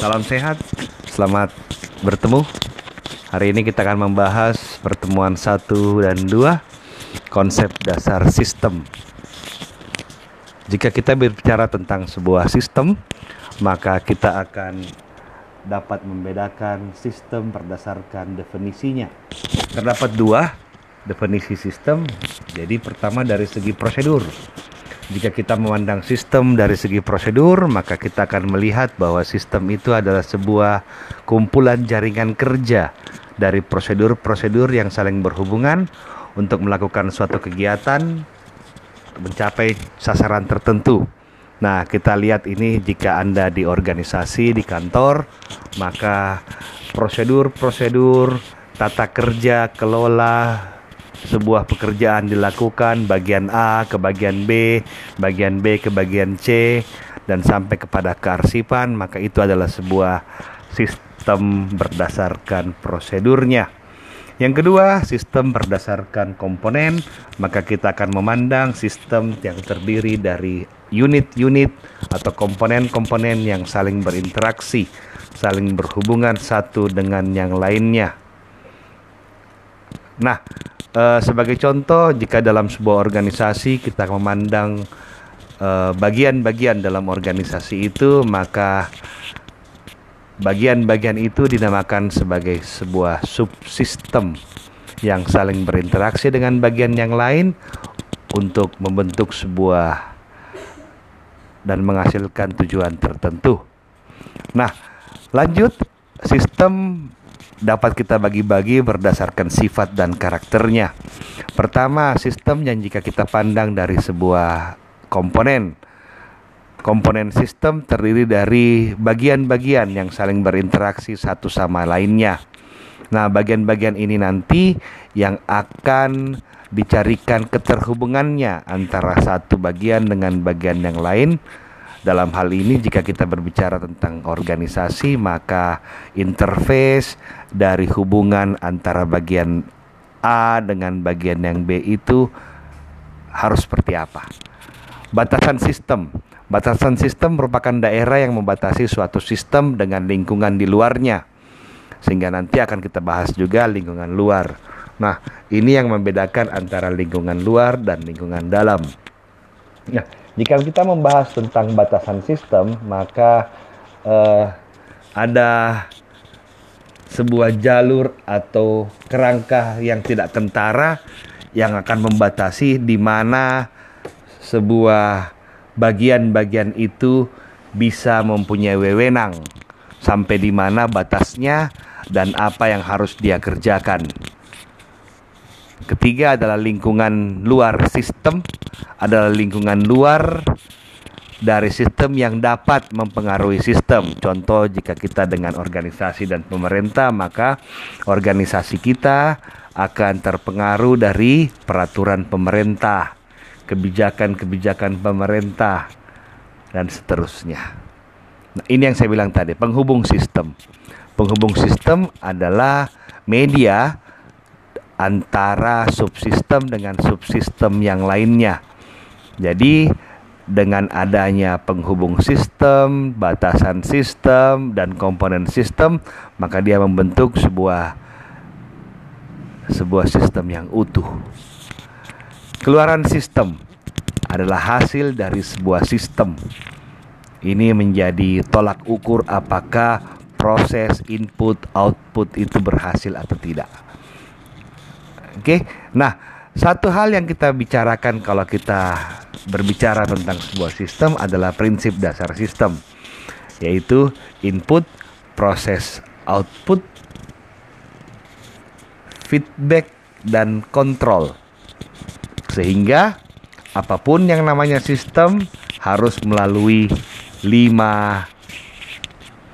Salam sehat, selamat bertemu. Hari ini kita akan membahas pertemuan 1 dan 2 konsep dasar sistem. Jika kita berbicara tentang sebuah sistem, maka kita akan dapat membedakan sistem berdasarkan definisinya. Terdapat dua definisi sistem. Jadi pertama dari segi prosedur. Jika kita memandang sistem dari segi prosedur, maka kita akan melihat bahwa sistem itu adalah sebuah kumpulan jaringan kerja dari prosedur-prosedur yang saling berhubungan untuk melakukan suatu kegiatan mencapai sasaran tertentu. Nah, kita lihat ini jika Anda di organisasi, di kantor, maka prosedur-prosedur tata kerja, kelola, sebuah pekerjaan dilakukan bagian A ke bagian B, bagian B ke bagian C dan sampai kepada kearsipan, maka itu adalah sebuah sistem berdasarkan prosedurnya. Yang kedua, sistem berdasarkan komponen, maka kita akan memandang sistem yang terdiri dari unit-unit atau komponen-komponen yang saling berinteraksi, saling berhubungan satu dengan yang lainnya. Nah, Uh, sebagai contoh, jika dalam sebuah organisasi kita memandang eh, bagian-bagian uh, dalam organisasi itu, maka bagian-bagian itu dinamakan sebagai sebuah subsistem yang saling berinteraksi dengan bagian yang lain untuk membentuk sebuah dan menghasilkan tujuan tertentu. Nah, lanjut sistem dapat kita bagi-bagi berdasarkan sifat dan karakternya. Pertama, sistem yang jika kita pandang dari sebuah komponen. Komponen sistem terdiri dari bagian-bagian yang saling berinteraksi satu sama lainnya. Nah, bagian-bagian ini nanti yang akan dicarikan keterhubungannya antara satu bagian dengan bagian yang lain dalam hal ini jika kita berbicara tentang organisasi maka interface dari hubungan antara bagian A dengan bagian yang B itu harus seperti apa? Batasan sistem. Batasan sistem merupakan daerah yang membatasi suatu sistem dengan lingkungan di luarnya. Sehingga nanti akan kita bahas juga lingkungan luar. Nah, ini yang membedakan antara lingkungan luar dan lingkungan dalam. Nah, jika kita membahas tentang batasan sistem, maka uh, ada sebuah jalur atau kerangka yang tidak kentara yang akan membatasi di mana sebuah bagian-bagian itu bisa mempunyai wewenang sampai di mana batasnya dan apa yang harus dia kerjakan. Ketiga adalah lingkungan luar sistem, adalah lingkungan luar dari sistem yang dapat mempengaruhi sistem. Contoh jika kita dengan organisasi dan pemerintah, maka organisasi kita akan terpengaruh dari peraturan pemerintah, kebijakan-kebijakan pemerintah dan seterusnya. Nah, ini yang saya bilang tadi, penghubung sistem. Penghubung sistem adalah media antara subsistem dengan subsistem yang lainnya. Jadi dengan adanya penghubung sistem, batasan sistem dan komponen sistem, maka dia membentuk sebuah sebuah sistem yang utuh. Keluaran sistem adalah hasil dari sebuah sistem. Ini menjadi tolak ukur apakah proses input output itu berhasil atau tidak. Oke. Nah, satu hal yang kita bicarakan kalau kita berbicara tentang sebuah sistem adalah prinsip dasar sistem, yaitu input, proses, output, feedback, dan kontrol. Sehingga apa pun yang namanya sistem harus melalui lima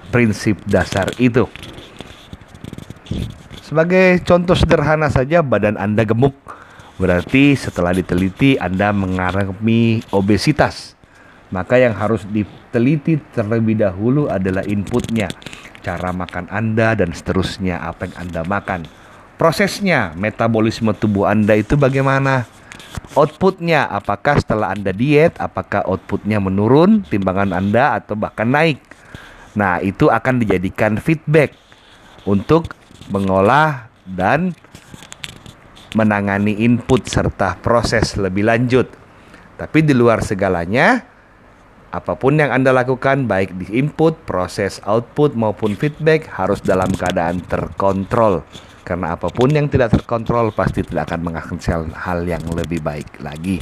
prinsip dasar itu. Sebagai contoh sederhana saja, badan Anda gemuk. Berarti setelah diteliti Anda mengalami obesitas. Maka yang harus diteliti terlebih dahulu adalah inputnya. Cara makan Anda dan seterusnya apa yang Anda makan. Prosesnya, metabolisme tubuh Anda itu bagaimana? Outputnya, apakah setelah Anda diet, apakah outputnya menurun timbangan Anda atau bahkan naik? Nah, itu akan dijadikan feedback untuk mengolah dan menangani input serta proses lebih lanjut. Tapi di luar segalanya, apa pun yang Anda lakukan baik di input, proses, output maupun feedback harus dalam keadaan terkontrol. Karena apa pun yang tidak terkontrol pasti tidak akan menghasilkan hal yang lebih baik lagi.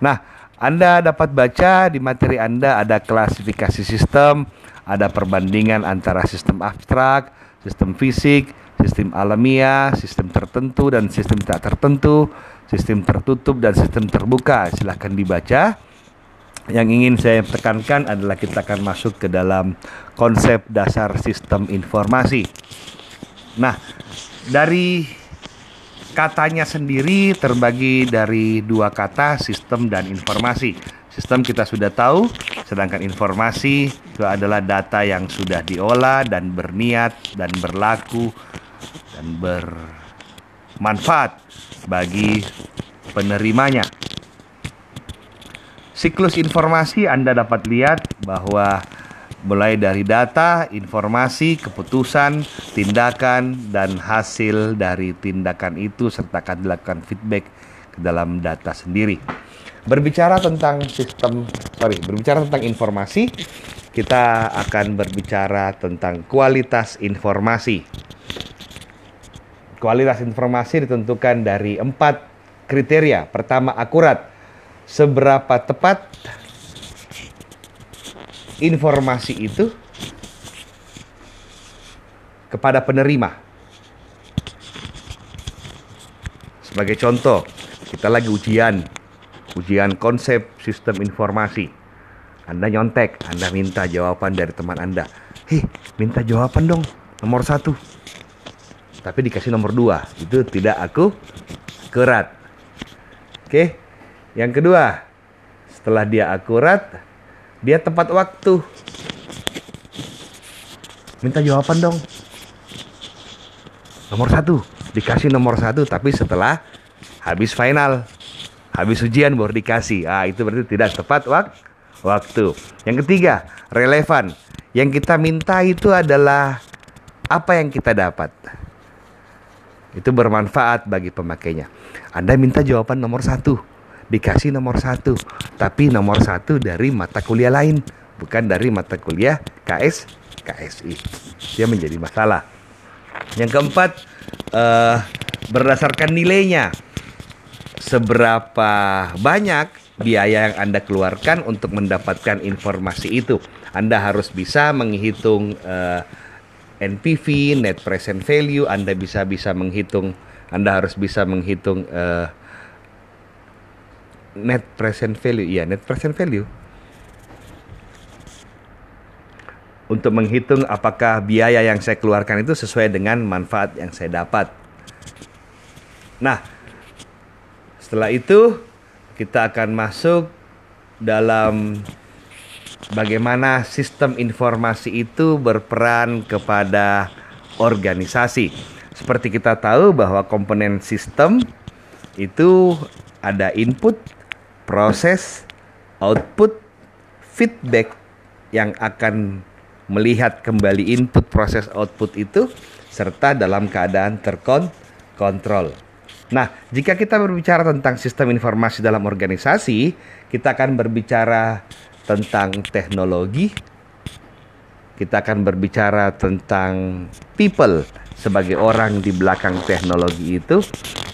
Nah, Anda dapat baca di materi Anda ada klasifikasi sistem, ada perbandingan antara sistem abstrak, sistem fisik, sistem alamiah, sistem tertentu dan sistem tak tertentu, sistem tertutup dan sistem terbuka. Silahkan dibaca. Yang ingin saya tekankan adalah kita akan masuk ke dalam konsep dasar sistem informasi. Nah, dari katanya sendiri terbagi dari dua kata sistem dan informasi. Sistem kita sudah tahu, sedangkan informasi itu adalah data yang sudah diolah dan berniat dan berlaku dan bermanfaat bagi penerimanya. Siklus informasi Anda dapat lihat bahwa mulai dari data, informasi, keputusan, tindakan, dan hasil dari tindakan itu serta akan dilakukan feedback ke dalam data sendiri. Berbicara tentang sistem, sorry, berbicara tentang informasi, kita akan berbicara tentang kualitas informasi. Kualitas informasi ditentukan dari empat kriteria. Pertama, akurat. Seberapa tepat informasi itu kepada penerima. Sebagai contoh, kita lagi ujian, ujian konsep sistem informasi. Anda nyontek, Anda minta jawaban dari teman Anda. Hei, minta jawaban dong, nomor satu tapi dikasih nomor dua itu tidak aku akurat oke yang kedua setelah dia akurat dia tepat waktu. Minta jawaban dong. Nomor satu. Dikasih nomor satu tapi setelah habis final. Habis ujian baru dikasih. Ah itu berarti tidak tepat wak waktu. Yang ketiga relevan. Yang kita minta itu adalah apa yang kita dapat. Itu bermanfaat bagi pemakainya. Anda minta jawaban nomor satu, dikasih nomor satu, tapi nomor satu dari mata kuliah lain, bukan dari mata kuliah KS KSI. Dia menjadi masalah. Yang keempat, uh, berdasarkan nilainya, seberapa banyak biaya yang Anda keluarkan untuk mendapatkan informasi itu. Anda harus bisa menghitung uh, NPV, net present value, Anda bisa bisa menghitung, Anda harus bisa menghitung uh, net present value, ya net present value. Untuk menghitung apakah biaya yang saya keluarkan itu sesuai dengan manfaat yang saya dapat. Nah, setelah itu kita akan masuk dalam bagaimana sistem informasi itu berperan kepada organisasi. Seperti kita tahu bahwa komponen sistem itu ada input, proses, output, feedback yang akan melihat kembali input, proses, output itu serta dalam keadaan terkontrol. Nah, jika kita berbicara tentang sistem informasi dalam organisasi, kita akan berbicara tentang teknologi. Kita akan berbicara tentang people sebagai orang di belakang teknologi itu.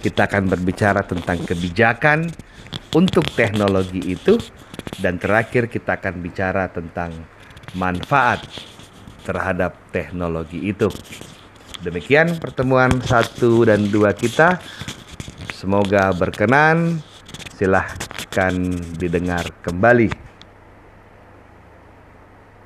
Kita akan berbicara tentang kebijakan untuk teknologi itu dan terakhir kita akan bicara tentang manfaat terhadap teknologi itu. Demikian pertemuan satu dan dua kita. Semoga berkenan. Silahkan didengar kembali.